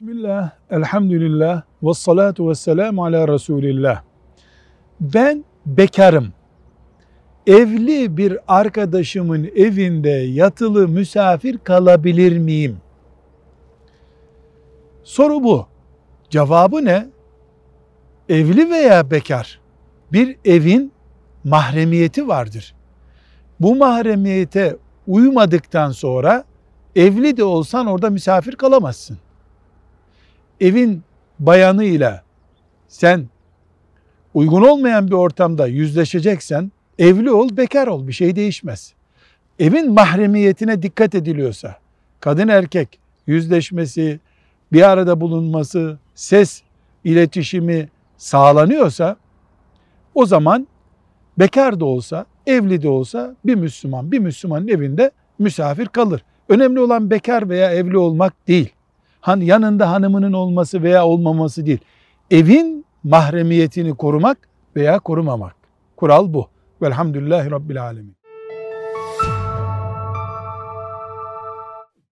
Bismillah, elhamdülillah, ve salatu ve selamu ala Resulillah. Ben bekarım. Evli bir arkadaşımın evinde yatılı misafir kalabilir miyim? Soru bu. Cevabı ne? Evli veya bekar bir evin mahremiyeti vardır. Bu mahremiyete uymadıktan sonra evli de olsan orada misafir kalamazsın evin bayanıyla sen uygun olmayan bir ortamda yüzleşeceksen evli ol, bekar ol bir şey değişmez. Evin mahremiyetine dikkat ediliyorsa, kadın erkek yüzleşmesi, bir arada bulunması, ses iletişimi sağlanıyorsa o zaman bekar da olsa, evli de olsa bir Müslüman bir Müslümanın evinde misafir kalır. Önemli olan bekar veya evli olmak değil han, yanında hanımının olması veya olmaması değil. Evin mahremiyetini korumak veya korumamak. Kural bu. Velhamdülillahi Rabbil Alemin.